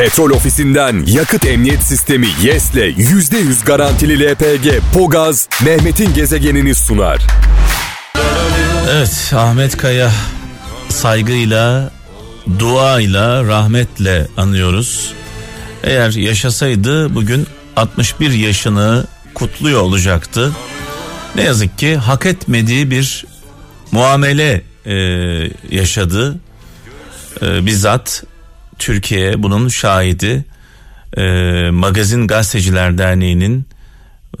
Petrol ofisinden yakıt emniyet sistemi YES'le %100 garantili LPG Pogaz Mehmet'in gezegenini sunar. Evet Ahmet Kaya saygıyla, duayla, rahmetle anıyoruz. Eğer yaşasaydı bugün 61 yaşını kutluyor olacaktı. Ne yazık ki hak etmediği bir muamele e, yaşadı. E, bizzat Türkiye bunun şahidi. E, Magazin Gazeteciler Derneği'nin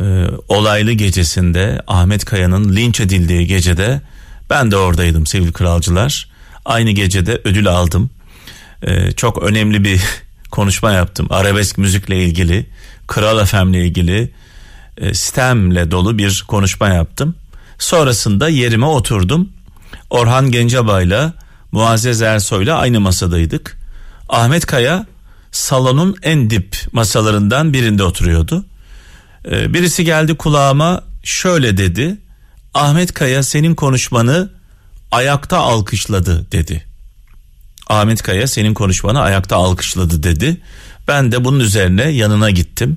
e, olaylı gecesinde Ahmet Kaya'nın linç edildiği gecede ben de oradaydım sevgili kralcılar. Aynı gecede ödül aldım. E, çok önemli bir konuşma yaptım. Arabesk müzikle ilgili, Kral FM'le ilgili e, sistemle dolu bir konuşma yaptım. Sonrasında yerime oturdum. Orhan Gencebay'la Muazzez Ersoy'la aynı masadaydık. Ahmet Kaya salonun en dip masalarından birinde oturuyordu. Ee, birisi geldi kulağıma şöyle dedi. Ahmet Kaya senin konuşmanı ayakta alkışladı dedi. Ahmet Kaya senin konuşmanı ayakta alkışladı dedi. Ben de bunun üzerine yanına gittim.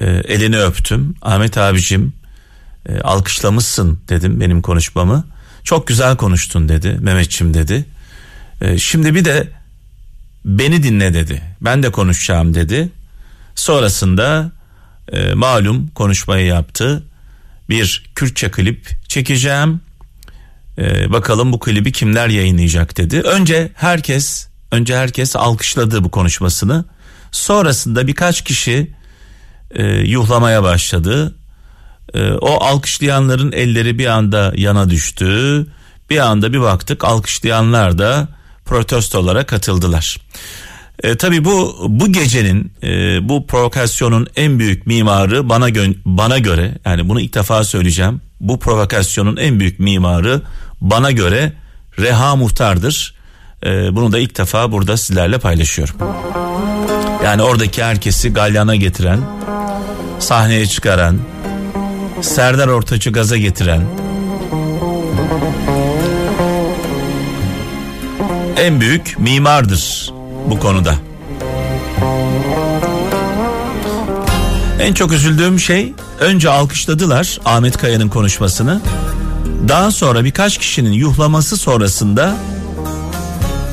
Ee, elini öptüm. Ahmet abicim e, alkışlamışsın dedim benim konuşmamı. Çok güzel konuştun dedi Mehmetçim dedi. E, şimdi bir de beni dinle dedi. Ben de konuşacağım dedi. Sonrasında e, malum konuşmayı yaptı. Bir Kürtçe klip çekeceğim. E, bakalım bu klibi kimler yayınlayacak dedi. Önce herkes önce herkes alkışladı bu konuşmasını. Sonrasında birkaç kişi e, yuhlamaya başladı. E, o alkışlayanların elleri bir anda yana düştü. Bir anda bir baktık alkışlayanlar da protestolara katıldılar. E, tabii bu bu gecenin e, bu provokasyonun en büyük mimarı bana gö- bana göre yani bunu ilk defa söyleyeceğim. Bu provokasyonun en büyük mimarı bana göre Reha Muhtar'dır. E, bunu da ilk defa burada sizlerle paylaşıyorum. Yani oradaki herkesi galyana getiren, sahneye çıkaran, Serdar Ortaç'ı gaza getiren, en büyük mimardır bu konuda. En çok üzüldüğüm şey önce alkışladılar Ahmet Kaya'nın konuşmasını. Daha sonra birkaç kişinin yuhlaması sonrasında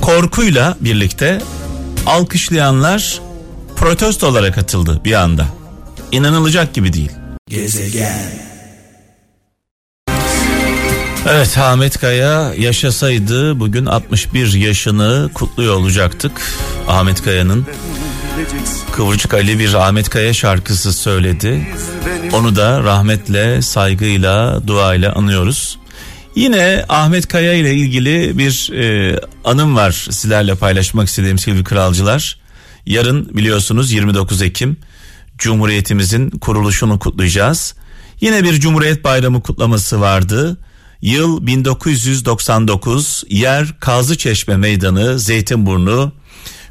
korkuyla birlikte alkışlayanlar protestolara katıldı bir anda. İnanılacak gibi değil. Gezegen Evet Ahmet Kaya yaşasaydı bugün 61 yaşını kutluyor olacaktık. Ahmet Kaya'nın Kıvırcık Ali bir Ahmet Kaya şarkısı söyledi. Onu da rahmetle, saygıyla, duayla anıyoruz. Yine Ahmet Kaya ile ilgili bir e, anım var sizlerle paylaşmak istediğim sevgili kralcılar. Yarın biliyorsunuz 29 Ekim Cumhuriyetimizin kuruluşunu kutlayacağız. Yine bir Cumhuriyet Bayramı kutlaması vardı. Yıl 1999, yer Kazıçeşme Meydanı, Zeytinburnu.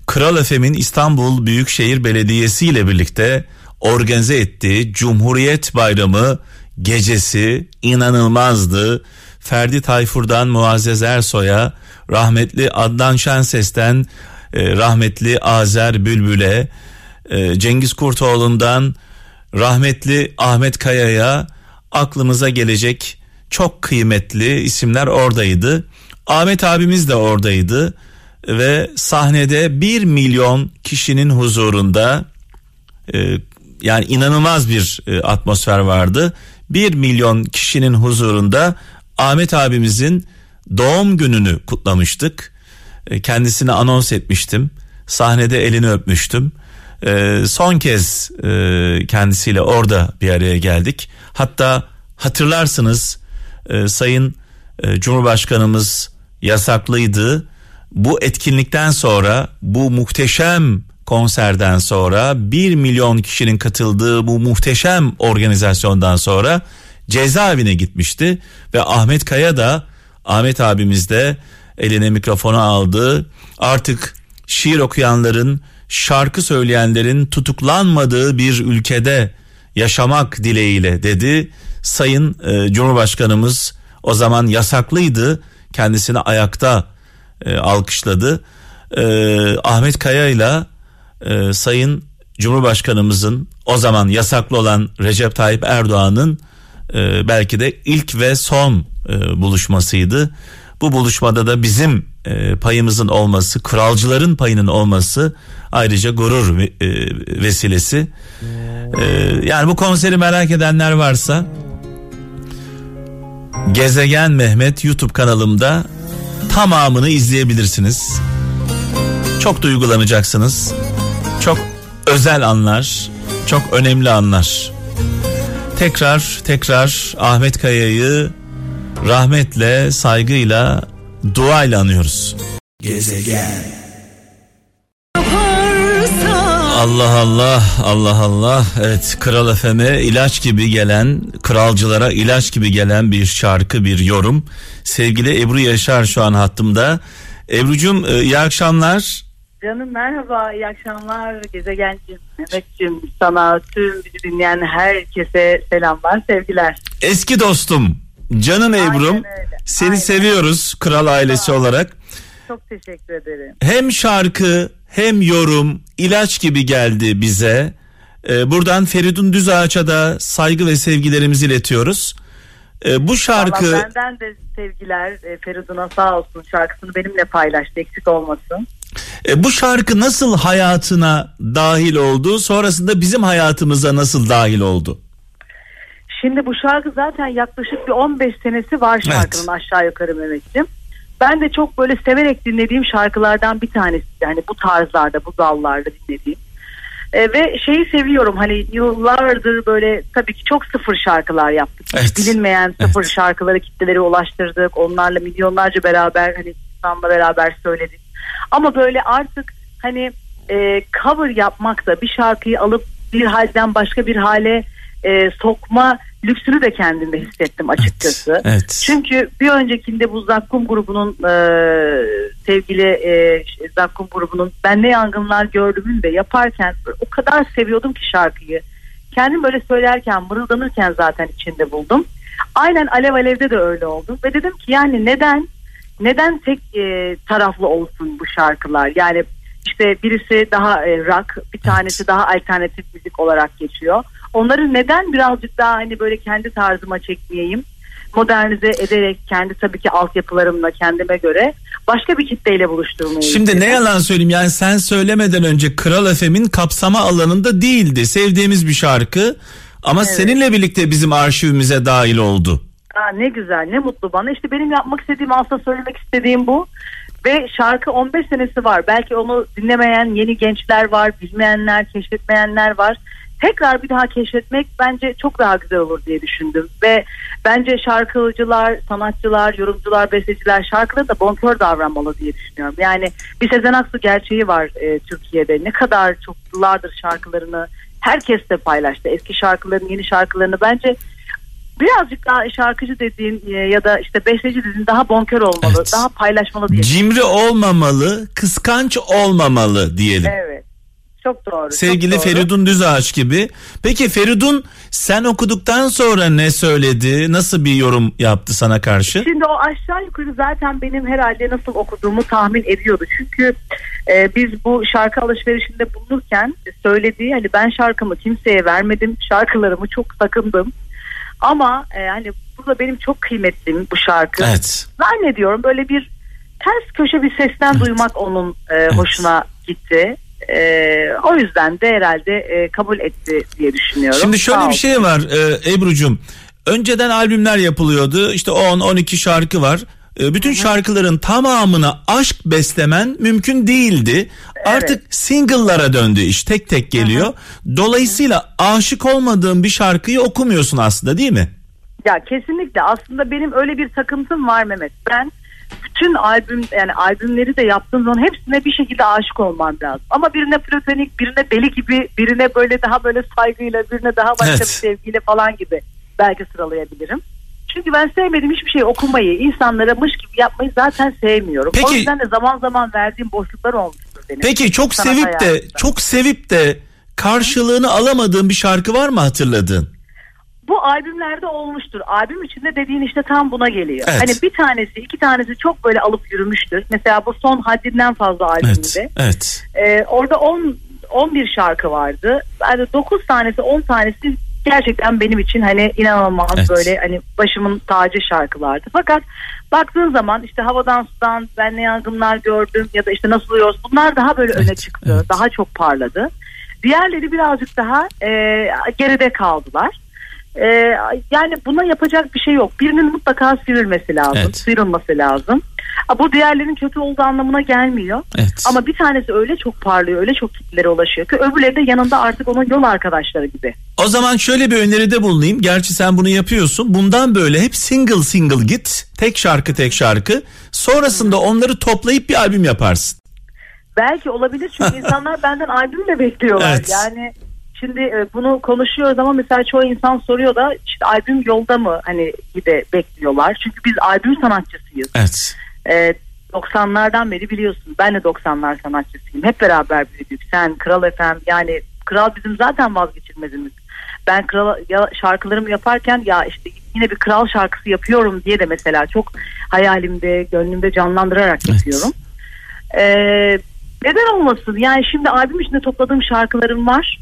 Kral Efem'in İstanbul Büyükşehir Belediyesi ile birlikte organize ettiği Cumhuriyet Bayramı gecesi inanılmazdı. Ferdi Tayfur'dan Muazzez Ersoy'a, rahmetli Adnan Şenses'ten e, rahmetli Azer Bülbül'e, e, Cengiz Kurtoğlu'ndan rahmetli Ahmet Kaya'ya aklımıza gelecek çok kıymetli isimler oradaydı. Ahmet abimiz de oradaydı ve sahnede bir milyon kişinin huzurunda e, yani inanılmaz bir e, atmosfer vardı. Bir milyon kişinin huzurunda Ahmet abimizin doğum gününü kutlamıştık. E, kendisini anons etmiştim. Sahnede elini öpmüştüm. E, son kez e, kendisiyle orada bir araya geldik. Hatta hatırlarsınız e, Sayın e, Cumhurbaşkanımız yasaklıydı. Bu etkinlikten sonra bu muhteşem konserden sonra 1 milyon kişinin katıldığı bu muhteşem organizasyondan sonra cezaevine gitmişti ve Ahmet Kaya da Ahmet abimiz de eline mikrofonu aldı. Artık şiir okuyanların, şarkı söyleyenlerin tutuklanmadığı bir ülkede yaşamak dileğiyle dedi Sayın e, Cumhurbaşkanımız o zaman yasaklıydı. Kendisini ayakta e, alkışladı. E, Ahmet Kaya ile e, Sayın Cumhurbaşkanımızın o zaman yasaklı olan Recep Tayyip Erdoğan'ın e, belki de ilk ve son e, buluşmasıydı. Bu buluşmada da bizim e, payımızın olması, kralcıların payının olması ayrıca gurur e, vesilesi. E, yani bu konseri merak edenler varsa Gezegen Mehmet YouTube kanalımda tamamını izleyebilirsiniz. Çok duygulanacaksınız. Çok özel anlar, çok önemli anlar. Tekrar tekrar Ahmet Kaya'yı rahmetle, saygıyla, duayla anıyoruz. Gezegen. Allah Allah Allah Allah evet Kral Efem'e ilaç gibi gelen kralcılara ilaç gibi gelen bir şarkı bir yorum sevgili Ebru Yaşar şu an hattımda Ebru'cum e, iyi akşamlar Canım merhaba, iyi akşamlar Gezegencim, Mehmetciğim, sana tüm bizi dinleyen herkese selamlar, sevgiler. Eski dostum, canım Ebru'm, seni Aynen. seviyoruz kral ailesi olarak. Çok teşekkür ederim. Hem şarkı hem yorum ilaç gibi geldi bize. Ee, buradan Feridun Düzağaç'a da saygı ve sevgilerimizi iletiyoruz. Ee, bu şarkı... Vallahi benden de sevgiler e, Feridun'a sağ olsun şarkısını benimle paylaştı eksik olmasın. E, bu şarkı nasıl hayatına dahil oldu? Sonrasında bizim hayatımıza nasıl dahil oldu? Şimdi bu şarkı zaten yaklaşık bir 15 senesi var şarkının evet. aşağı yukarı Mehmetciğim. Ben de çok böyle severek dinlediğim şarkılardan bir tanesi. Yani bu tarzlarda, bu dallarda dinlediğim. E, ve şeyi seviyorum hani yıllardır böyle tabii ki çok sıfır şarkılar yaptık. Evet. Bilinmeyen sıfır evet. şarkıları kitlelere ulaştırdık. Onlarla milyonlarca beraber hani insanla beraber söyledik. Ama böyle artık hani e, cover yapmak da bir şarkıyı alıp bir halden başka bir hale e, sokma lüksünü de kendimde hissettim açıkçası. Evet, evet. Çünkü bir öncekinde bu Zakkum grubunun e, sevgili e, Zakkum grubunun Ben Ne Yangınlar Gördüm'ün de yaparken o kadar seviyordum ki şarkıyı. Kendim böyle söylerken mırıldanırken zaten içinde buldum. Aynen Alev Alev'de de öyle oldu ve dedim ki yani neden neden tek e, taraflı olsun bu şarkılar? Yani işte birisi daha e, rock, bir tanesi evet. daha alternatif müzik olarak geçiyor. Onları neden birazcık daha hani böyle kendi tarzıma çekmeyeyim? Modernize ederek kendi tabii ki altyapılarımla kendime göre başka bir kitleyle buluşturmayı. Şimdi istedim. ne yalan söyleyeyim yani sen söylemeden önce Kral FM'in kapsama alanında değildi. Sevdiğimiz bir şarkı ama evet. seninle birlikte bizim arşivimize dahil oldu. Aa, ne güzel ne mutlu bana. İşte benim yapmak istediğim aslında söylemek istediğim bu. Ve şarkı 15 senesi var. Belki onu dinlemeyen yeni gençler var, bilmeyenler, keşfetmeyenler var. Tekrar bir daha keşfetmek bence çok daha güzel olur diye düşündüm. Ve bence şarkıcılar, sanatçılar, yorumcular, besteciler şarkıda da bonkör davranmalı diye düşünüyorum. Yani bir Sezen Aksu gerçeği var e, Türkiye'de. Ne kadar çok yıllardır şarkılarını herkes de paylaştı. Eski şarkılarını, yeni şarkılarını bence birazcık daha şarkıcı dediğin e, ya da işte besteci dediğin daha bonkör olmalı, evet. daha paylaşmalı diye. Cimri olmamalı, kıskanç olmamalı diyelim. Evet. Çok doğru. Sevgili çok doğru. Feridun Düzağaç gibi. Peki Feridun sen okuduktan sonra ne söyledi? Nasıl bir yorum yaptı sana karşı? Şimdi o aşağı yukarı zaten benim herhalde nasıl okuduğumu tahmin ediyordu. Çünkü e, biz bu şarkı alışverişinde bulunurken söylediği hani ben şarkımı kimseye vermedim. Şarkılarımı çok sakındım. Ama e, hani bu da benim çok kıymetlim bu şarkı. Evet. Zannediyorum böyle bir ters köşe bir sesten evet. duymak onun e, evet. hoşuna gitti. E, o yüzden de herhalde e, kabul etti diye düşünüyorum. Şimdi şöyle Sağ bir şey var e, Ebru'cum. Önceden albümler yapılıyordu. İşte 10-12 şarkı var. E, bütün Hı-hı. şarkıların tamamına aşk beslemen mümkün değildi. Evet. Artık single'lara döndü iş. Tek tek geliyor. Hı-hı. Dolayısıyla aşık olmadığın bir şarkıyı okumuyorsun aslında değil mi? Ya kesinlikle. Aslında benim öyle bir takıntım var Mehmet. Ben bütün albüm yani albümleri de yaptığım zaman hepsine bir şekilde aşık olmam lazım. Ama birine platonik, birine deli gibi, birine böyle daha böyle saygıyla, birine daha başka evet. bir sevgiyle falan gibi belki sıralayabilirim. Çünkü ben sevmediğim hiçbir şey okumayı, insanlara mış gibi yapmayı zaten sevmiyorum. Peki, o yüzden de zaman zaman verdiğim boşluklar olmuştur benim. Peki çok sevip hayatımda. de çok sevip de karşılığını alamadığın bir şarkı var mı hatırladın? Bu albümlerde olmuştur. Albüm içinde dediğin işte tam buna geliyor. Evet. Hani bir tanesi, iki tanesi çok böyle alıp yürümüştür. Mesela bu son haddinden fazla albümünde. Evet. evet. Ee, orada on 11 şarkı vardı. Yani 9 tanesi 10 tanesi gerçekten benim için hani inanılmaz Evet. böyle hani başımın tacı şarkılardı. Fakat baktığın zaman işte havadan sudan ben ne yangınlar gördüm ya da işte nasıl oluyoruz bunlar daha böyle öne Evet, çıktı. evet. Daha çok parladı. Diğerleri birazcık daha e, geride kaldılar. E, yani buna yapacak bir şey yok. Birinin mutlaka sivrilmesi lazım. Evet. Sıyrılması lazım. Bu diğerlerin kötü olduğu anlamına gelmiyor. Evet. Ama bir tanesi öyle çok parlıyor, öyle çok kitlere ulaşıyor ki öbürleri de yanında artık onun yol arkadaşları gibi. O zaman şöyle bir öneride bulunayım. Gerçi sen bunu yapıyorsun. Bundan böyle hep single single git. Tek şarkı tek şarkı. Sonrasında onları toplayıp bir albüm yaparsın. Belki olabilir çünkü insanlar benden albüm de bekliyorlar. Evet. Yani şimdi e, bunu konuşuyoruz ama mesela çoğu insan soruyor da işte albüm yolda mı hani gibi bekliyorlar. Çünkü biz albüm sanatçısıyız. Evet. Ee, 90'lardan beri biliyorsun ben de 90'lar sanatçısıyım. Hep beraber büyüdük. Sen Kral FM yani Kral bizim zaten vazgeçilmezimiz. Ben kral ya, şarkılarımı yaparken ya işte yine bir kral şarkısı yapıyorum diye de mesela çok hayalimde, gönlümde canlandırarak Evet. yapıyorum. Ee, neden olmasın? Yani şimdi albüm içinde topladığım şarkılarım var.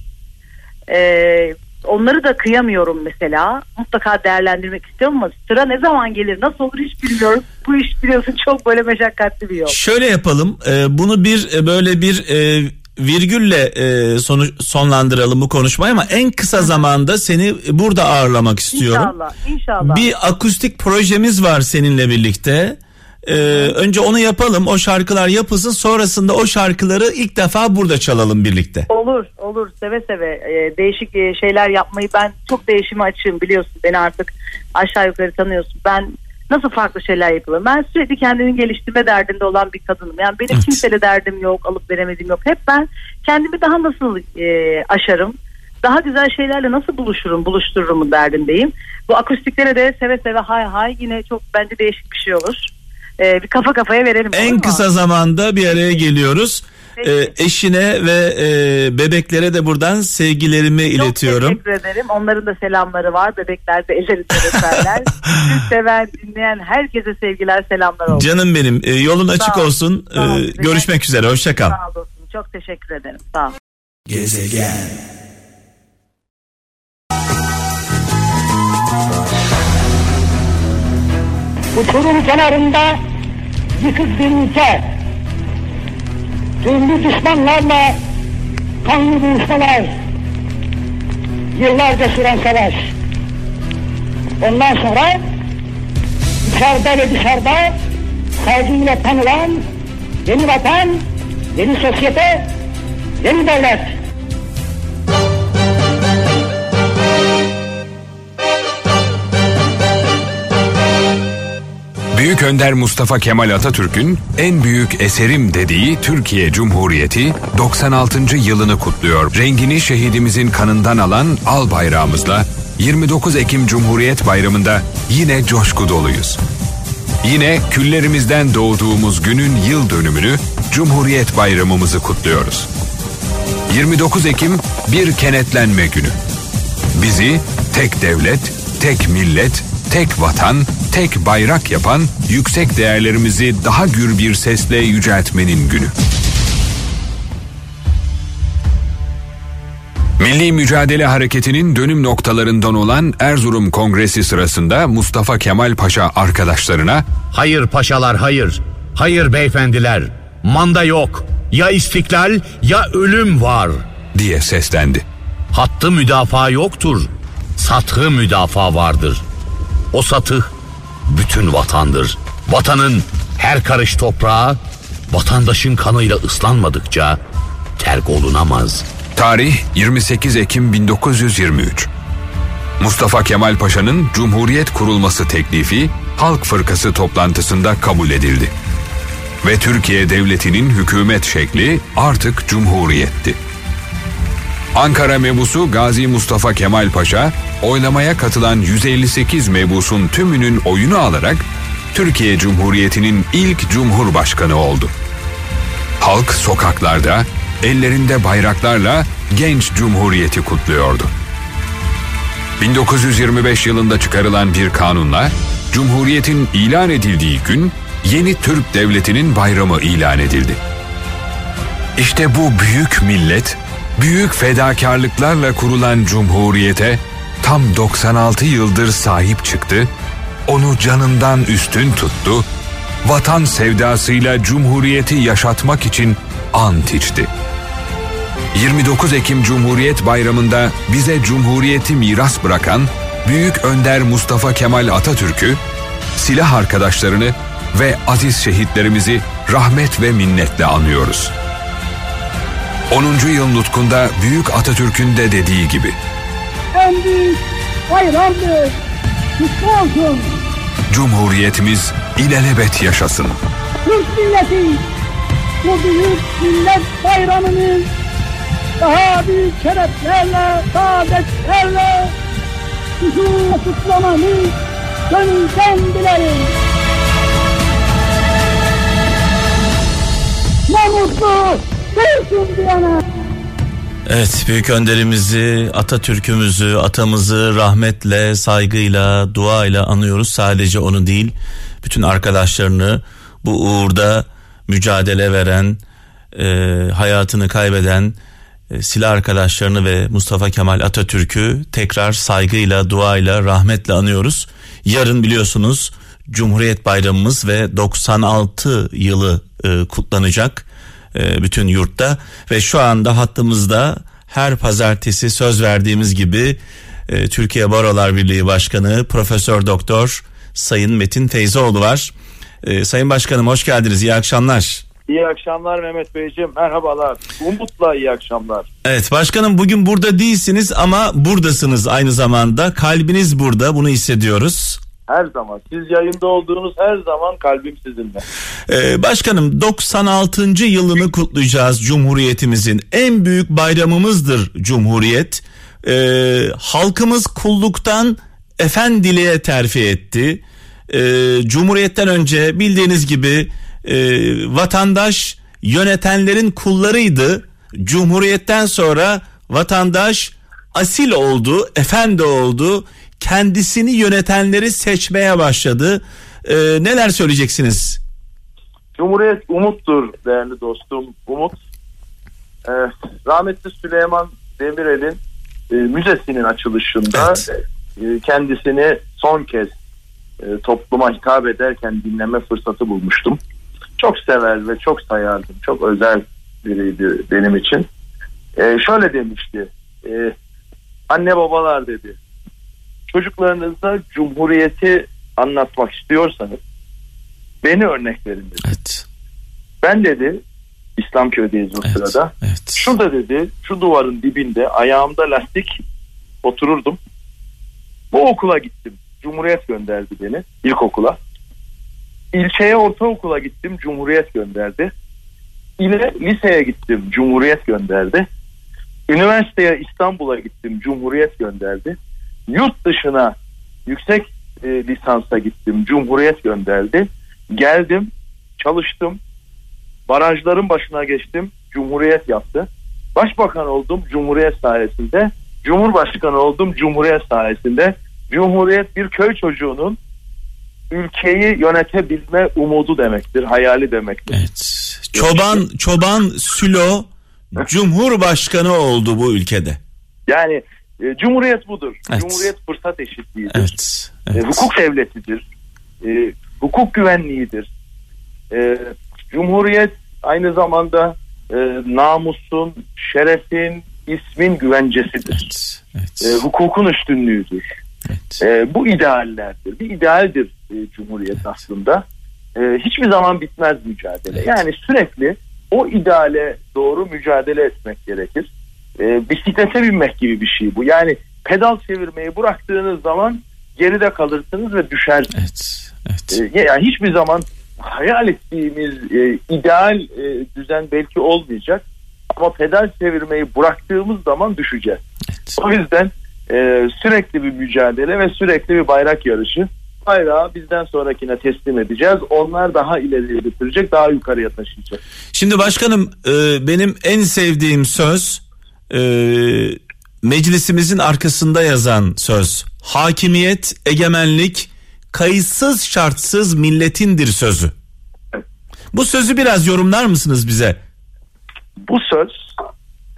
Ee, onları da kıyamıyorum mesela. Mutlaka değerlendirmek istiyorum ama sıra ne zaman gelir, nasıl olur hiç bilmiyorum. Bu iş biliyorsun çok böyle meşakkatli bir yol. Şöyle yapalım. e, bunu bir e, böyle bir e, virgülle e, sonu, sonlandıralım bu konuşmayı ama en kısa zamanda seni burada ağırlamak istiyorum. İnşallah, inşallah. Bir akustik projemiz var seninle birlikte. Ee, önce onu yapalım. O şarkılar yapılsın. Sonrasında o şarkıları ilk defa burada çalalım birlikte. Olur, olur. Seve seve. Ee, değişik e, şeyler yapmayı ben çok değişime açığım biliyorsun. Beni artık aşağı yukarı tanıyorsun. Ben nasıl farklı şeyler yapıyorum. Ben sürekli kendini geliştirme derdinde olan bir kadınım. Yani benim Evet. kimseyle derdim yok, alıp veremediğim yok. Hep ben kendimi daha nasıl e, aşarım, daha güzel şeylerle nasıl buluşurum, buluştururum derdindeyim. Bu akustiklere de seve seve hay hay yine çok bence değişik bir şey olur. Ee, bir kafa kafaya verelim. En kısa zamanda bir araya geliyoruz. Ee, eşine ve e, bebeklere de buradan sevgilerimi iletiyorum. Çok teşekkür ederim. Onların da selamları var. Bebekler de ellerinden öperler. Siz seven, dinleyen herkese sevgiler, selamlar olsun. Canım benim e, yolun açık olsun. Sağ ol. Ee, görüşmek üzere. Hoşça kal. Sağ olsun. Çok teşekkür ederim. Sağ ol. Gezegen Uçurum kenarında yıkık bir ülke. Türlü düşmanlarla kanlı buluşmalar. Yıllarca süren savaş. Ondan sonra içeride ve dışarıda saygıyla tanılan yeni vatan, yeni sosyete, yeni devlet. Büyük Önder Mustafa Kemal Atatürk'ün en büyük eserim dediği Türkiye Cumhuriyeti 96. yılını kutluyor. Rengini şehidimizin kanından alan al bayrağımızla 29 Ekim Cumhuriyet Bayramı'nda yine coşku doluyuz. Yine küllerimizden doğduğumuz günün yıl dönümünü Cumhuriyet Bayramımızı kutluyoruz. 29 Ekim bir kenetlenme günü. Bizi tek devlet, tek millet, tek vatan, tek bayrak yapan yüksek değerlerimizi daha gür bir sesle yüceltmenin günü. Milli Mücadele Hareketi'nin dönüm noktalarından olan Erzurum Kongresi sırasında Mustafa Kemal Paşa arkadaşlarına Hayır paşalar hayır. Hayır beyefendiler. Manda yok. Ya istiklal ya ölüm var. diye seslendi. Hattı müdafaa yoktur. Sathı müdafaa vardır. O satıh bütün vatandır. Vatanın her karış toprağı vatandaşın kanıyla ıslanmadıkça terk olunamaz. Tarih 28 Ekim 1923. Mustafa Kemal Paşa'nın Cumhuriyet kurulması teklifi Halk Fırkası toplantısında kabul edildi. Ve Türkiye Devleti'nin hükümet şekli artık Cumhuriyetti. Ankara mebusu Gazi Mustafa Kemal Paşa, oylamaya katılan 158 mebusun tümünün oyunu alarak Türkiye Cumhuriyeti'nin ilk Cumhurbaşkanı oldu. Halk sokaklarda ellerinde bayraklarla genç cumhuriyeti kutluyordu. 1925 yılında çıkarılan bir kanunla Cumhuriyetin ilan edildiği gün yeni Türk Devleti'nin bayramı ilan edildi. İşte bu büyük millet Büyük fedakarlıklarla kurulan cumhuriyete tam 96 yıldır sahip çıktı, onu canından üstün tuttu, vatan sevdasıyla cumhuriyeti yaşatmak için ant içti. 29 Ekim Cumhuriyet Bayramı'nda bize cumhuriyeti miras bırakan Büyük Önder Mustafa Kemal Atatürk'ü, silah arkadaşlarını ve aziz şehitlerimizi rahmet ve minnetle anıyoruz. 10. yıl nutkunda Büyük Atatürk'ün de dediği gibi En büyük bayramdır. Kutlu olsun. Cumhuriyetimiz ilelebet yaşasın. Türk milleti bu büyük millet bayramını daha büyük şereflerle, saadetlerle huzurla kutlamanı gönülden dilerim. Ne mutlu Türk'üm diyene. Evet büyük önderimizi, Atatürk'ümüzü, atamızı rahmetle, saygıyla, duayla anıyoruz. Sadece onu değil, bütün arkadaşlarını bu uğurda mücadele veren, e, hayatını kaybeden e, silah arkadaşlarını ve Mustafa Kemal Atatürk'ü tekrar saygıyla, duayla, rahmetle anıyoruz. Yarın biliyorsunuz Cumhuriyet Bayramımız ve 96 yılı e, kutlanacak e, bütün yurtta ve şu anda hattımızda her pazartesi söz verdiğimiz gibi e, Türkiye Barolar Birliği Başkanı Profesör Doktor Sayın Metin Feyzoğlu var. E, Sayın Başkanım hoş geldiniz. İyi akşamlar. İyi akşamlar Mehmet Beyciğim. Merhabalar. Umutla iyi akşamlar. Evet başkanım bugün burada değilsiniz ama buradasınız aynı zamanda. Kalbiniz burada bunu hissediyoruz. Her zaman. Siz yayında olduğunuz her zaman kalbim sizinle. Ee, başkanım 96. yılını kutlayacağız Cumhuriyetimizin. En büyük bayramımızdır Cumhuriyet. Ee, halkımız kulluktan efendiliğe terfi etti. Ee, Cumhuriyetten önce bildiğiniz gibi e, vatandaş yönetenlerin kullarıydı. Cumhuriyetten sonra vatandaş asil oldu, efendi oldu. Kendisini yönetenleri seçmeye başladı. Ee, neler söyleyeceksiniz? Cumhuriyet umuttur değerli dostum. Umut. Ee, rahmetli Süleyman Demirel'in e, müzesinin açılışında e, kendisini son kez e, topluma hitap ederken dinleme fırsatı bulmuştum. Çok sever ve çok sayardım. Çok özel biriydi benim için. E, şöyle demişti. E, anne babalar dedi. Çocuklarınıza cumhuriyeti anlatmak istiyorsanız beni örnek verin dedi. Evet. Ben dedi İslamköy'deyiz o Evet. sırada. Evet. Şurada dedi şu duvarın dibinde ayağımda lastik otururdum. Bu okula gittim. Cumhuriyet gönderdi beni ilkokula. İlçeye ortaokula gittim. Cumhuriyet gönderdi. İle liseye gittim. Cumhuriyet gönderdi. Üniversiteye İstanbul'a gittim. Cumhuriyet gönderdi. Yurt dışına yüksek e, lisansa gittim. Cumhuriyet gönderdi. Geldim, çalıştım. Barajların başına geçtim. Cumhuriyet yaptı. Başbakan oldum Cumhuriyet sayesinde. Cumhurbaşkanı oldum Cumhuriyet sayesinde. Cumhuriyet bir köy çocuğunun ülkeyi yönetebilme umudu demektir, hayali demektir. Evet. Çoban çoban Sülo Cumhurbaşkanı oldu bu ülkede. Yani e, Cumhuriyet budur. Evet. Cumhuriyet fırsat eşitliğidir. Evet. E, evet. hukuk devletidir. E, hukuk güvenliğidir. E, Cumhuriyet aynı zamanda e, namusun, şerefin, ismin güvencesidir. Evet. Evet. E, hukukun üstünlüğüdür. evet. E, bu ideallerdir. Bir idealdir e, Cumhuriyet aslında. E, hiçbir zaman bitmez mücadele. Evet. Yani sürekli o ideale doğru mücadele etmek gerekir. E, bisiklete binmek gibi bir şey bu. Yani pedal çevirmeyi bıraktığınız zaman geride kalırsınız ve düşersiniz. Evet. Evet. E, yani hiçbir zaman hayal ettiğimiz e, ideal e, düzen belki olmayacak. Ama pedal çevirmeyi bıraktığımız zaman düşeceğiz. evet. O yüzden e, sürekli bir mücadele ve sürekli bir bayrak yarışı. Bayrağı bizden sonrakine teslim edeceğiz. Onlar daha ileriye götürecek, daha yukarıya taşıyacak. Şimdi başkanım e, benim en sevdiğim söz e, meclisimizin arkasında yazan söz. Hakimiyet, egemenlik kayıtsız şartsız milletindir sözü. Bu sözü biraz yorumlar mısınız bize? Bu söz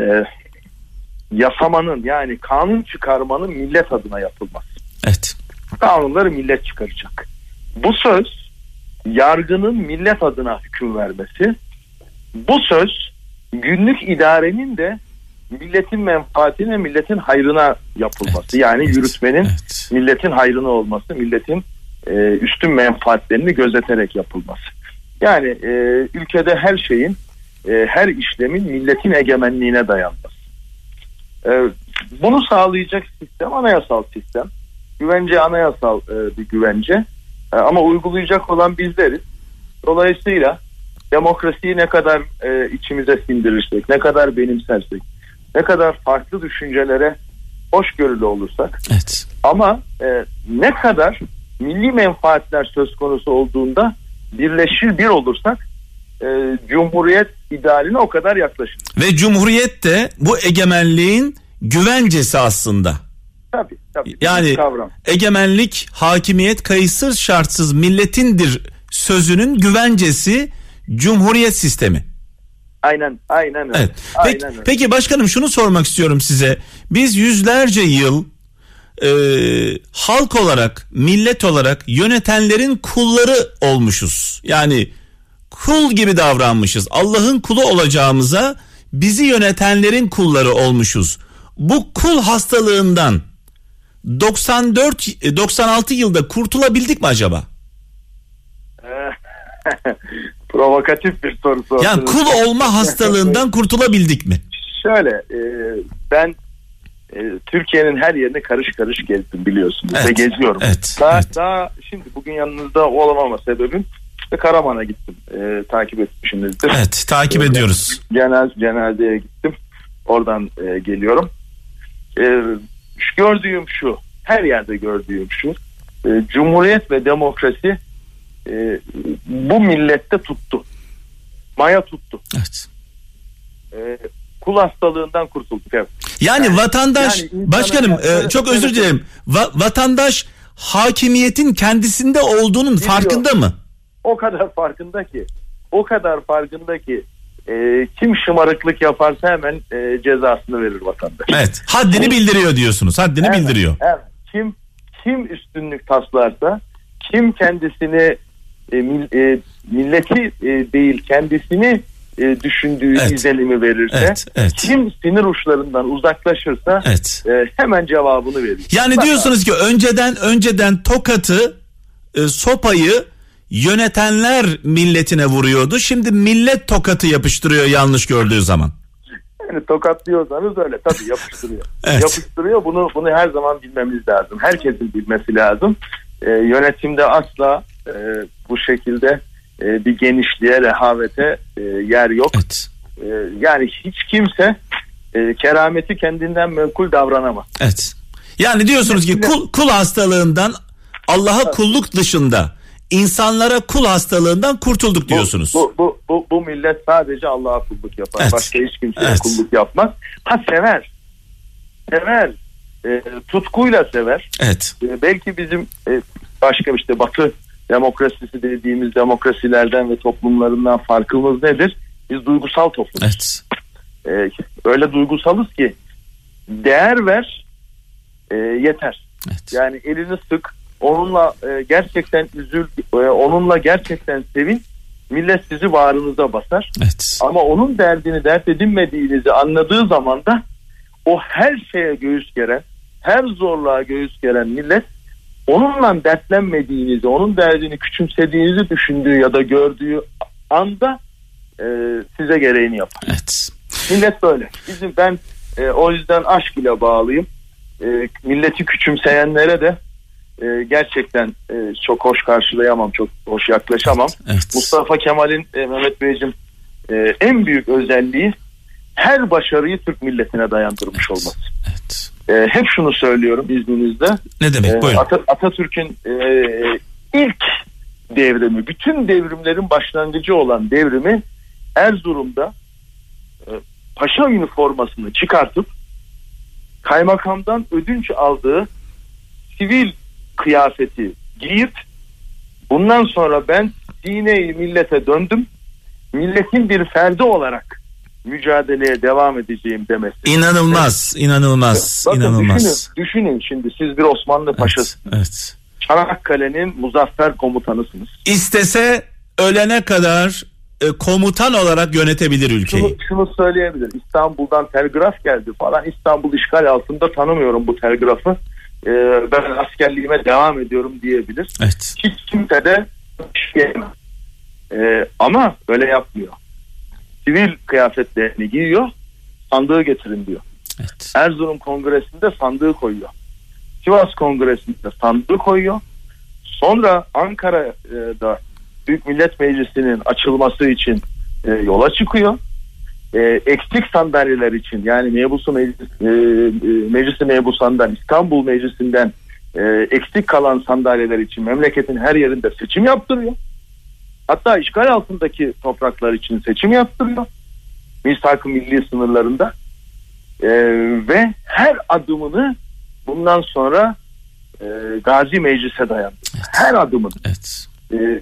e, yasamanın yani kanun çıkarmanın millet adına yapılması. Evet. Kanunları millet çıkaracak. Bu söz yargının millet adına hüküm vermesi. Bu söz günlük idarenin de milletin menfaatine, milletin hayrına yapılması. Evet, yani evet, yürütmenin evet. milletin hayrına olması, milletin e, üstün menfaatlerini gözeterek yapılması. Yani e, ülkede her şeyin, e, her işlemin milletin egemenliğine dayanması. E, bunu sağlayacak sistem anayasal sistem. Güvence anayasal e, bir güvence. E, ama uygulayacak olan bizleriz. Dolayısıyla demokrasiyi ne kadar e, içimize sindirirsek, ne kadar benimsersek, ne kadar farklı düşüncelere hoşgörülü olursak Evet. ama e, ne kadar milli menfaatler söz konusu olduğunda birleşir bir olursak e, Cumhuriyet idealine o kadar yaklaşır. Ve Cumhuriyet de bu egemenliğin güvencesi aslında. Tabii tabii. Yani kavram. egemenlik, hakimiyet kayıtsız şartsız milletindir sözünün güvencesi Cumhuriyet sistemi. Aynen aynen öyle. Evet. Peki, Aynen öyle. peki başkanım şunu sormak istiyorum size. Biz yüzlerce yıl e, halk olarak, millet olarak yönetenlerin kulları olmuşuz. Yani kul gibi davranmışız. Allah'ın kulu olacağımıza bizi yönetenlerin kulları olmuşuz. Bu kul hastalığından 94 e, 96 yılda kurtulabildik mi acaba? Provokatif bir soru sordunuz. Yani kul olma hastalığından kurtulabildik mi? Şöyle e, ben e, Türkiye'nin her yerine karış karış gezdim biliyorsunuz Evet, ve geziyorum. evet, daha, evet. daha şimdi bugün yanınızda olamama sebebim ve Karaman'a gittim. E, takip etmişsinizdir. Evet, takip ediyoruz. Genel cenazeye gittim. Oradan e, geliyorum. E, şu gördüğüm şu. Her yerde gördüğüm şu. E, Cumhuriyet ve demokrasi e, bu millette tuttu. Maya tuttu. Evet. E, kul hastalığından kurtulduk. Evet. Yani, Yani- vatandaş yani başkanım e, çok özür dilerim. Va- vatandaş hakimiyetin kendisinde olduğunun farkında mı? O kadar farkında ki. O kadar farkında ki. e, kim şımarıklık yaparsa hemen e, cezasını verir vatandaş. Evet. Haddini bildiriyor diyorsunuz. Haddini Evet, bildiriyor. evet. Kim kim üstünlük taslarsa, kim kendisini e, mil- e, milleti e, değil kendisini e, düşündüğü Evet. izlenimi verirse, Evet, evet. kim sinir uçlarından uzaklaşırsa Evet. e, hemen cevabını verir. Yani Bak- diyorsunuz ki önceden önceden tokatı e, sopayı yönetenler milletine vuruyordu. Şimdi millet tokatı yapıştırıyor yanlış gördüğü zaman. Yani tokatlıyorsanız öyle tabii yapıştırıyor. Evet. Yapıştırıyor. Bunu bunu her zaman bilmemiz lazım. Herkesin bilmesi lazım. Ee, yönetimde asla e, bu şekilde e, bir genişliğe, rehavete e, yer yok. Evet. E, yani hiç kimse e, kerameti kendinden menkul davranamaz. Evet. Yani diyorsunuz ki kul, kul hastalığından Allah'a kulluk dışında insanlara kul hastalığından kurtulduk Bu- diyorsunuz. Bu, bu, bu, bu millet sadece Allah'a kulluk yapar. Evet. Başka hiç kimseye Evet. kulluk yapmaz. Ha sever. Sever. E, tutkuyla sever. Evet. E, belki bizim e, başka işte Batı demokrasisi dediğimiz demokrasilerden ve toplumlarından farkımız nedir? Biz duygusal toplum. Evet. E, öyle duygusalız ki değer ver e, yeter. Evet. Yani elini sık, onunla e, gerçekten üzül, e, onunla gerçekten sevin. Millet sizi bağrınıza basar. Evet. Ama onun derdini dert edinmediğinizi anladığı zaman da o her şeye göğüs geren, her zorluğa göğüs geren millet onunla dertlenmediğinizi, onun derdini küçümsediğinizi düşündüğü ya da gördüğü anda e, size gereğini yapar. Evet. Millet böyle. Bizim ben e, o yüzden aşk ile bağlıyım. E, milleti küçümseyenlere de e, gerçekten e, çok hoş karşılayamam, çok hoş yaklaşamam. Evet. Mustafa Kemal'in e, Mehmet Beyciğim e, en büyük özelliği her başarıyı Türk milletine dayandırmış olması. Evet. E, hep şunu söylüyorum izninizle. Ne demek? E, Buyurun. Ata- Atatürk'ün e, ilk devrimi, bütün devrimlerin başlangıcı olan devrimi Erzurum'da e, paşa üniformasını çıkartıp kaymakamdan ödünç aldığı sivil kıyafeti giyip bundan sonra ben dine millete döndüm. Milletin bir ferdi olarak mücadeleye devam edeceğim demesi. İnanılmaz, inanılmaz, Bakın inanılmaz. Düşünün, düşünün şimdi siz bir Osmanlı Evet, paşasınız. evet. Çanakkale'nin muzaffer komutanısınız. İstese ölene kadar e, komutan olarak yönetebilir Şunu, ülkeyi. şunu söyleyebilir. İstanbul'dan telgraf geldi falan. İstanbul işgal altında tanımıyorum bu telgrafı. Ee, ben askerliğime devam ediyorum diyebilir. Evet. Hiç kimse de. Ee, ama öyle yapmıyor. Sivil kıyafetlerini giyiyor. Sandığı getirin diyor. Evet. Erzurum Kongresi'nde sandığı koyuyor. Sivas Kongresi'nde sandığı koyuyor. Sonra Ankara'da Büyük Millet Meclisi'nin açılması için e, yola çıkıyor. E, eksik sandalyeler için yani mebusu meclis, e, e, meclisi mebusandan İstanbul Meclisi'nden e, eksik kalan sandalyeler için memleketin her yerinde seçim yaptırıyor. Hatta işgal altındaki topraklar için seçim yaptırıyor. Misak-ı milli sınırlarında. E, ve her adımını bundan sonra e, Gazi Meclis'e dayandı. Her adımını. Evet. E,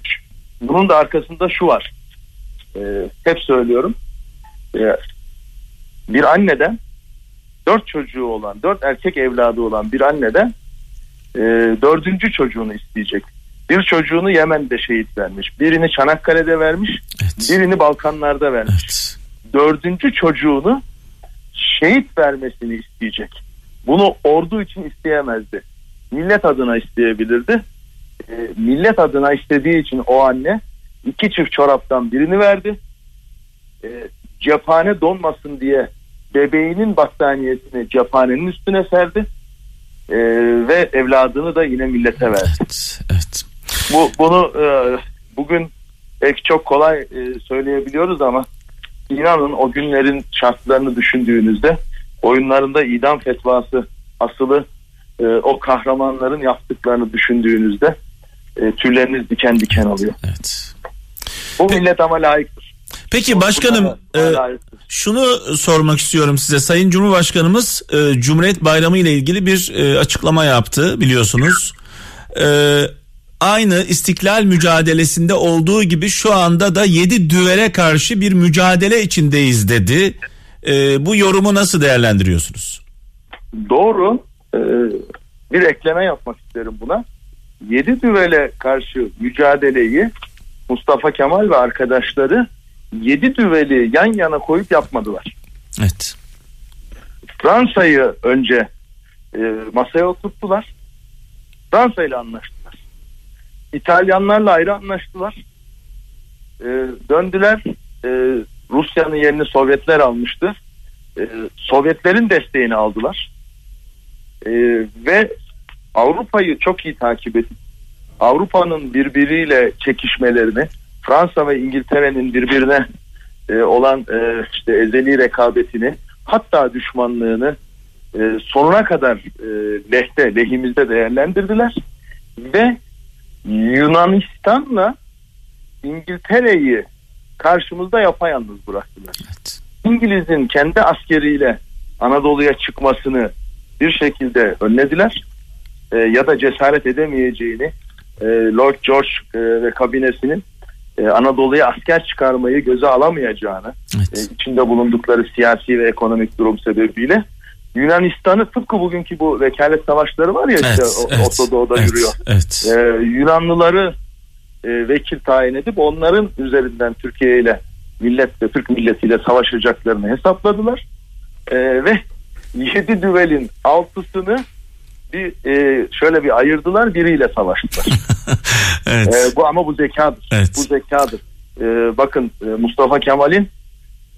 bunun da arkasında şu var. E, hep söylüyorum. E, bir anneden dört çocuğu olan, dört erkek evladı olan bir anneden e, dördüncü çocuğunu isteyecek. Bir çocuğunu Yemen'de şehit vermiş. Birini Çanakkale'de vermiş. Evet. Birini Balkanlar'da vermiş. Evet. Dördüncü çocuğunu şehit vermesini isteyecek. Bunu ordu için isteyemezdi. Millet adına isteyebilirdi. E, millet adına istediği için o anne iki çift çoraptan birini verdi. E, cephane donmasın diye bebeğinin battaniyesini cephanenin üstüne serdi. E, ve evladını da yine millete verdi. Evet. Evet. Bu bunu e, bugün belki çok kolay e, söyleyebiliyoruz ama inanın o günlerin şartlarını düşündüğünüzde oyunlarında idam fetvası asılı e, o kahramanların yaptıklarını düşündüğünüzde e, tüyleriniz diken diken oluyor. Evet. Bu millet ama layıktır. Peki başkanım e, şunu sormak istiyorum size. Sayın Cumhurbaşkanımız e, Cumhuriyet Bayramı ile ilgili bir e, açıklama yaptı biliyorsunuz. E, aynı istiklal mücadelesinde olduğu gibi şu anda da yedi düvele karşı bir mücadele içindeyiz dedi. E, bu yorumu nasıl değerlendiriyorsunuz? Doğru. E, bir ekleme yapmak isterim buna. Yedi düvele karşı mücadeleyi Mustafa Kemal ve arkadaşları yedi düveli yan yana koyup yapmadılar. Evet. Fransa'yı önce e, masaya oturttular. Fransa ile anlaştılar. İtalyanlarla ayrı anlaştılar. E, döndüler. E, Rusya'nın yerini Sovyetler almıştı. E, Sovyetlerin desteğini aldılar. E, ve Avrupa'yı çok iyi takip edip Avrupa'nın birbiriyle çekişmelerini Fransa ve İngiltere'nin birbirine e, olan e, işte ezeli rekabetini hatta düşmanlığını e, sonuna kadar e, lehte lehimizde değerlendirdiler ve Yunanistan'la İngiltere'yi karşımızda yapayalnız bıraktılar. Evet. İngiliz'in kendi askeriyle Anadolu'ya çıkmasını bir şekilde önlediler E, ya da cesaret edemeyeceğini e, Lord George e, ve kabinesinin e, Anadolu'ya asker çıkarmayı göze alamayacağını Evet. e, içinde bulundukları siyasi ve ekonomik durum sebebiyle Yunanistan'ı tıpkı bugünkü bu vekalet savaşları var ya işte Evet, o- evet, Orta Doğu'da evet, yürüyor. Evet. Ee, Yunanlıları e, vekil tayin edip onların üzerinden Türkiye ile millet ve Türk milletiyle savaşacaklarını hesapladılar. Ee, ve yedi düvelin altısını bir e, şöyle bir ayırdılar biriyle savaştılar. evet. Ee, bu ama bu zekadır. Evet. Bu zekadır. Ee, bakın e, Mustafa Kemal'in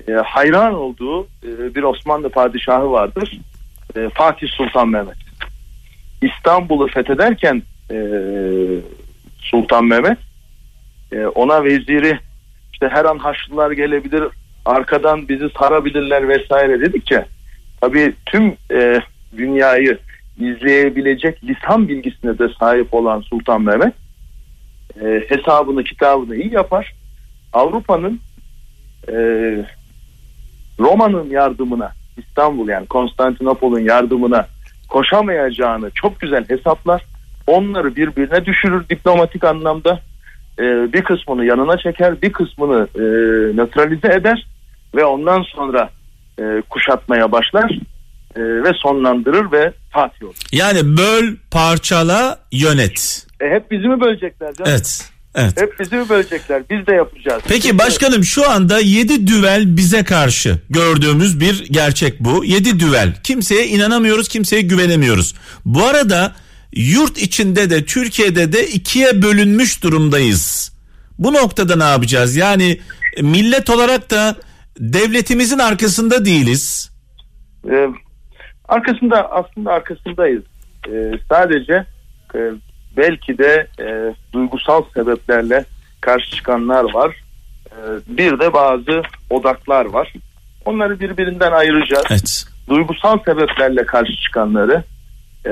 e, hayran olduğu e, bir Osmanlı padişahı vardır. E, Fatih Sultan Mehmet. İstanbul'u fethederken e, Sultan Mehmet ona veziri işte her an Haçlılar gelebilir arkadan bizi sarabilirler vesaire dedikçe tabii tüm dünyayı izleyebilecek lisan bilgisine de sahip olan Sultan Mehmet hesabını kitabını iyi yapar. Avrupa'nın Roma'nın yardımına İstanbul yani Konstantinopol'un yardımına koşamayacağını çok güzel hesaplar. Onları birbirine düşürür diplomatik anlamda. E, bir kısmını yanına çeker, bir kısmını e, nötralize eder ve ondan sonra e, kuşatmaya başlar e, ve sonlandırır ve fatih olur. Yani böl, parçala, yönet. E, hep bizi mi bölecekler canım? Evet. Evet. Hep bizi mi bölecekler? Biz de yapacağız. Peki başkanım şu anda 7 düvel bize karşı gördüğümüz bir gerçek bu. 7 düvel. Kimseye inanamıyoruz, kimseye güvenemiyoruz. Bu arada yurt içinde de Türkiye'de de ikiye bölünmüş durumdayız. Bu noktada ne yapacağız? Yani millet olarak da devletimizin arkasında değiliz. Ee, arkasında aslında arkasındayız. Ee, sadece e, belki de e, duygusal sebeplerle karşı çıkanlar var. Ee, bir de bazı odaklar var. Onları birbirinden ayıracağız. Evet. Duygusal sebeplerle karşı çıkanları e,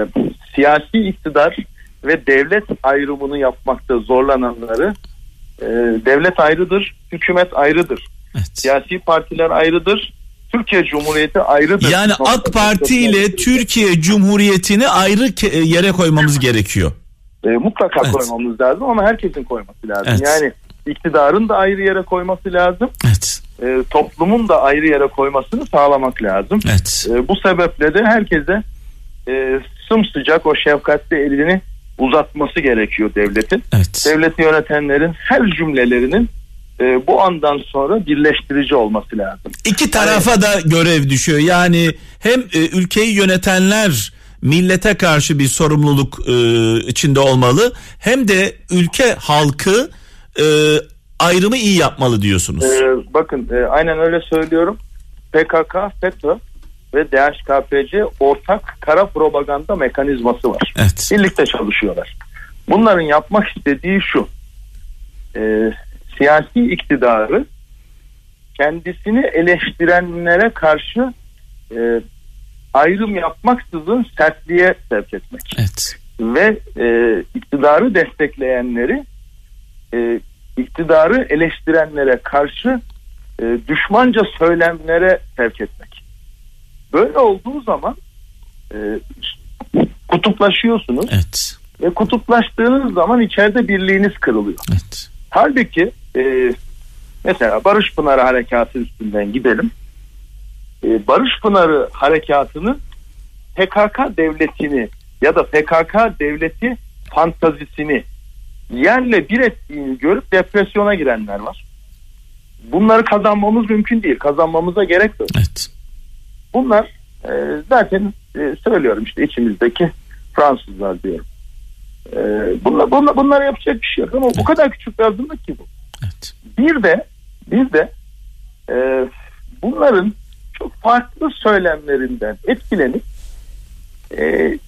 siyasi iktidar ve devlet ayrımını yapmakta zorlananları e, devlet ayrıdır, hükümet ayrıdır. Evet. Siyasi partiler ayrıdır. Türkiye Cumhuriyeti ayrıdır. Yani AK Parti ile Türkiye Cumhuriyeti'ni ayrı yere koymamız gerekiyor. E, mutlaka Evet. koymamız lazım ama herkesin koyması lazım. Evet. Yani iktidarın da ayrı yere koyması lazım. Evet. E, toplumun da ayrı yere koymasını sağlamak lazım. Evet. E, bu sebeple de herkese e, sımsıcak o şefkatli elini uzatması gerekiyor devletin. Evet. Devleti yönetenlerin her cümlelerinin e, bu andan sonra birleştirici olması lazım. İki tarafa da görev düşüyor. Yani hem e, ülkeyi yönetenler millete karşı bir sorumluluk e, içinde olmalı hem de ülke halkı e, ayrımı iyi yapmalı diyorsunuz. Ee, bakın e, aynen öyle söylüyorum. PKK, FETÖ ve DHKPC ortak kara propaganda mekanizması var. Evet. Birlikte çalışıyorlar. Bunların yapmak istediği şu. e, siyasi iktidarı kendisini eleştirenlere karşı e, ayrım yapmaksızın sertliğe sevk etmek Evet. ve e, iktidarı destekleyenleri e, iktidarı eleştirenlere karşı e, düşmanca söylemlere sevk etmek. Böyle olduğu zaman e, kutuplaşıyorsunuz Evet. ve kutuplaştığınız zaman içeride birliğiniz kırılıyor. Evet. Halbuki e, mesela Barış Pınarı Harekatı üstünden gidelim. E, Barış Pınarı Harekatı'nın PKK devletini ya da PKK devleti fantazisini yerle bir ettiğini görüp depresyona girenler var. Bunları kazanmamız mümkün değil. Kazanmamıza gerek yok. Evet. Bunlar e, zaten e, söylüyorum işte içimizdeki Fransızlar diyorum. E, bunlar, bunlar, bunlara yapacak bir şey yok ama bu kadar küçük bir azınlık ki bu. Evet. Bir de bir de e, bunların çok farklı söylemlerinden etkilenip e,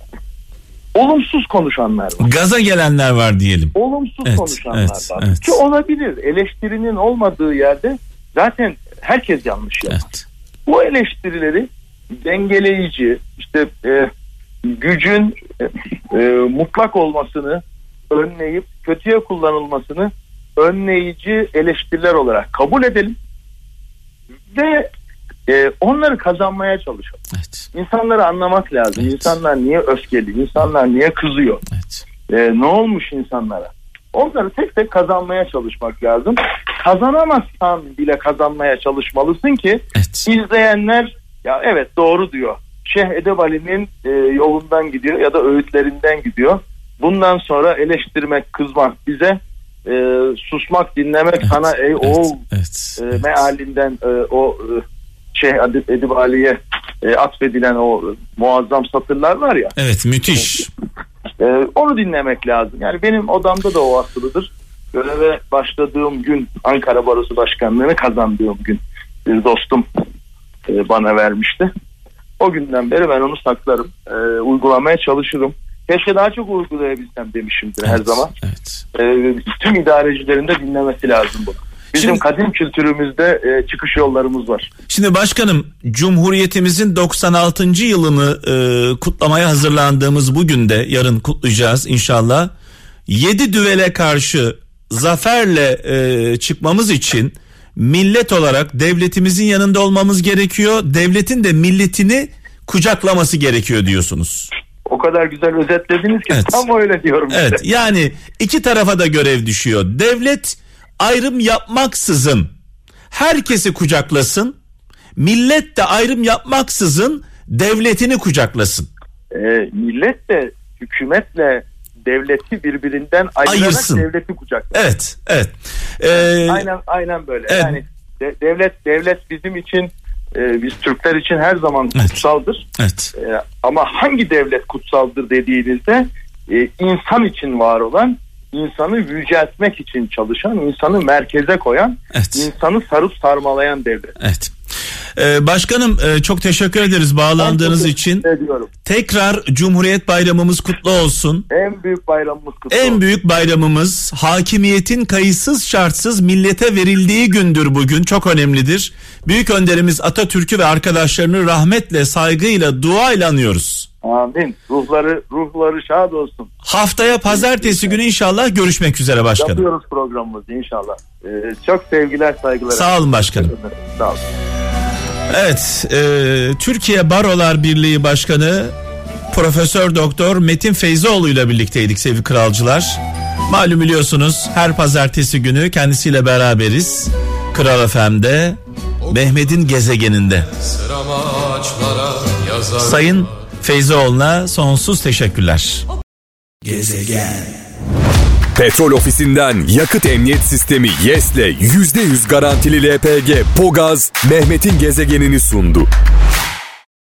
olumsuz konuşanlar var. Gaza gelenler var diyelim. Olumsuz Evet, konuşanlar evet, var. evet. Ki olabilir. Eleştirinin olmadığı yerde zaten herkes yanlış yapar. Evet. Bu eleştirileri dengeleyici, işte e, gücün e, e, mutlak olmasını önleyip kötüye kullanılmasını önleyici eleştiriler olarak kabul edelim ve e, onları kazanmaya çalışalım. Evet. İnsanları anlamak lazım. Evet. İnsanlar niye öfkeli, insanlar niye kızıyor, Evet. e, ne olmuş insanlara? Onları tek tek kazanmaya çalışmak lazım. Kazanamazsan bile kazanmaya çalışmalısın ki Evet. izleyenler ya evet doğru diyor. Şeyh Edebali'nin e, yolundan gidiyor ya da öğütlerinden gidiyor. Bundan sonra eleştirmek, kızmak bize e, susmak, dinlemek Evet, sana ey evet, oğul evet, e, evet. mealinden e, o e, Şeyh Edibali'ye e, atfedilen o muazzam satırlar var ya. Evet müthiş. e, onu dinlemek lazım. Yani benim odamda da o asılıdır. Göreve başladığım gün Ankara Barosu Başkanlığı'nı kazandığım gün bir dostum e, bana vermişti. O günden beri ben onu saklarım. E, uygulamaya çalışırım. Keşke daha çok uygulayabilsem demişimdir her Evet, zaman. Evet. E, tüm idarecilerin de dinlemesi lazım bunu. Bizim Şimdi- kadim kültürümüzde e, çıkış yollarımız var. Şimdi başkanım Cumhuriyetimizin 96. yılını e, kutlamaya hazırlandığımız bugün de yarın kutlayacağız inşallah. 7 düvele karşı zaferle e, çıkmamız için millet olarak devletimizin yanında olmamız gerekiyor. Devletin de milletini kucaklaması gerekiyor diyorsunuz. O kadar güzel özetlediniz ki Evet. tam öyle diyorum. size. Evet yani iki tarafa da görev düşüyor. Devlet ayrım yapmaksızın herkesi kucaklasın. millet de ayrım yapmaksızın devletini kucaklasın. E, millet de hükümetle devleti birbirinden ayırarak Ayırsın. devleti kucaklar. Evet, evet. Ee, Aynen aynen böyle. Evet. Yani de- devlet devlet bizim için e, biz Türkler için her zaman Evet. kutsaldır. evet. E, ama hangi devlet kutsaldır dediğinizde e, insan için var olan, insanı yüceltmek için çalışan, insanı merkeze koyan, Evet. insanı sarıp sarmalayan devlet. Evet. Ee, başkanım e, çok teşekkür ederiz bağlandığınız Ben için. teşekkür ediyorum. Tekrar Cumhuriyet Bayramımız kutlu olsun. En büyük bayramımız kutlu En olsun. büyük bayramımız hakimiyetin kayıtsız şartsız millete verildiği gündür bugün. Çok önemlidir. Büyük önderimiz Atatürk'ü ve arkadaşlarını rahmetle, saygıyla, duayla anıyoruz. Amin. Ruhları ruhları şad olsun. Haftaya pazartesi günü inşallah görüşmek üzere başkanım. Yapıyoruz programımızı inşallah. E, çok sevgiler, saygılar. Sağ olun başkanım. Sağ olun. Evet, e, Türkiye Barolar Birliği Başkanı Profesör Doktor Metin Feyzoğlu ile birlikteydik sevgili kralcılar. Malum biliyorsunuz her pazartesi günü kendisiyle beraberiz. Kral FM'de Mehmet'in gezegeninde. Sayın Feyzoğlu'na sonsuz teşekkürler. Petrol ofisinden yakıt emniyet sistemi YES'le %100 garantili LPG Pogaz Mehmet'in gezegenini sundu.